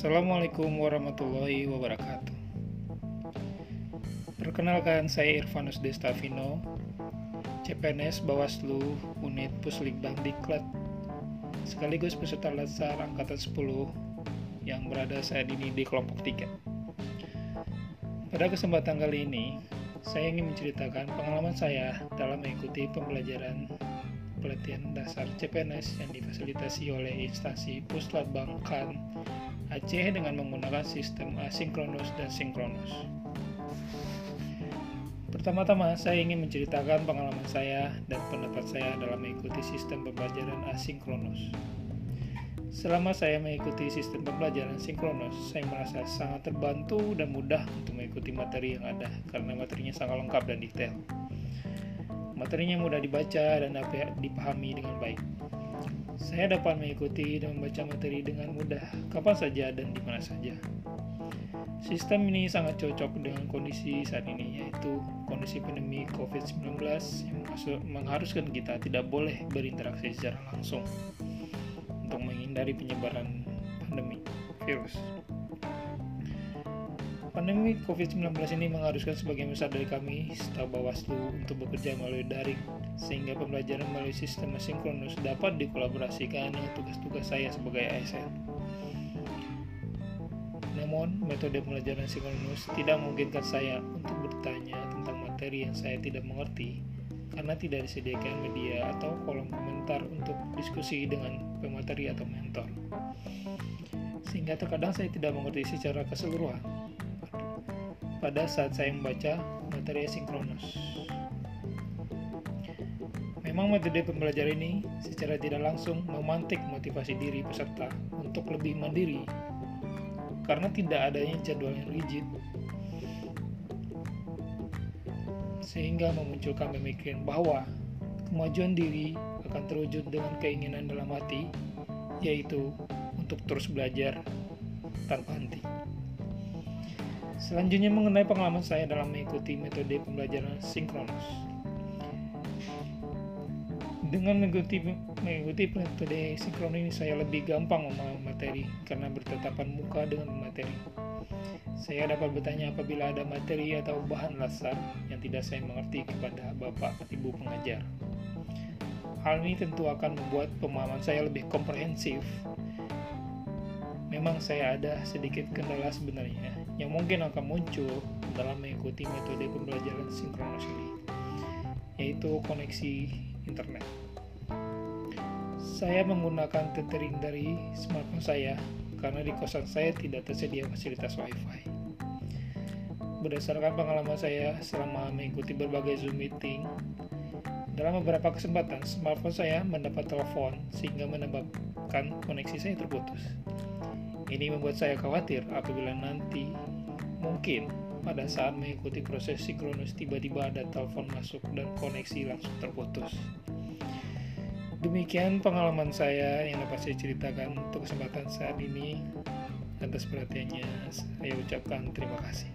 Assalamualaikum warahmatullahi wabarakatuh. Perkenalkan saya Irvanus Destavino, CPNS Bawaslu Unit Puslikbang Diklat, sekaligus peserta latsar angkatan 10 yang berada saat ini di kelompok 3. Pada kesempatan kali ini, saya ingin menceritakan pengalaman saya dalam mengikuti pembelajaran pelatihan dasar CPNS yang difasilitasi oleh instansi Puslabang Kan Aceh dengan menggunakan sistem asinkronus dan sinkronus. Pertama-tama, saya ingin menceritakan pengalaman saya dan pendapat saya dalam mengikuti sistem pembelajaran asinkronus. Selama saya mengikuti sistem pembelajaran sinkronus, saya merasa sangat terbantu dan mudah untuk mengikuti materi yang ada karena materinya sangat lengkap dan detail. Materinya mudah dibaca dan dapat dipahami dengan baik. Saya dapat mengikuti dan membaca materi dengan mudah, kapan saja dan di mana saja. Sistem ini sangat cocok dengan kondisi saat ini, yaitu kondisi pandemi COVID-19 yang mengharuskan kita tidak boleh berinteraksi secara langsung untuk menghindari penyebaran pandemi virus. Pandemi COVID-19 ini mengharuskan sebagian besar dari kami, staf Bawaslu, untuk bekerja melalui daring, sehingga pembelajaran melalui sistem asinkronus dapat dikolaborasikan dengan tugas-tugas saya sebagai ASN. Namun, metode pembelajaran sinkronus tidak memungkinkan saya untuk bertanya tentang materi yang saya tidak mengerti, karena tidak disediakan media atau kolom komentar untuk diskusi dengan pemateri atau mentor. Sehingga terkadang saya tidak mengerti secara keseluruhan pada saat saya membaca materi asinkronus. Memang metode pembelajaran ini secara tidak langsung memantik motivasi diri peserta untuk lebih mandiri karena tidak adanya jadwal yang rigid sehingga memunculkan pemikiran bahwa kemajuan diri akan terwujud dengan keinginan dalam hati yaitu untuk terus belajar tanpa henti. Selanjutnya mengenai pengalaman saya dalam mengikuti metode pembelajaran sinkronus. Dengan mengikuti mengikuti metode sinkron ini saya lebih gampang memahami materi karena bertatapan muka dengan materi. Saya dapat bertanya apabila ada materi atau bahan lasar yang tidak saya mengerti kepada Bapak Ibu pengajar. Hal ini tentu akan membuat pemahaman saya lebih komprehensif memang saya ada sedikit kendala sebenarnya yang mungkin akan muncul dalam mengikuti metode pembelajaran sinkronus ini, yaitu koneksi internet. Saya menggunakan tethering dari smartphone saya karena di kosan saya tidak tersedia fasilitas WiFi. Berdasarkan pengalaman saya selama mengikuti berbagai Zoom meeting, dalam beberapa kesempatan smartphone saya mendapat telepon sehingga menyebabkan koneksi saya terputus. Ini membuat saya khawatir apabila nanti mungkin pada saat mengikuti proses sinkronus tiba-tiba ada telepon masuk dan koneksi langsung terputus. Demikian pengalaman saya yang dapat saya ceritakan untuk kesempatan saat ini. Atas perhatiannya, saya ucapkan terima kasih.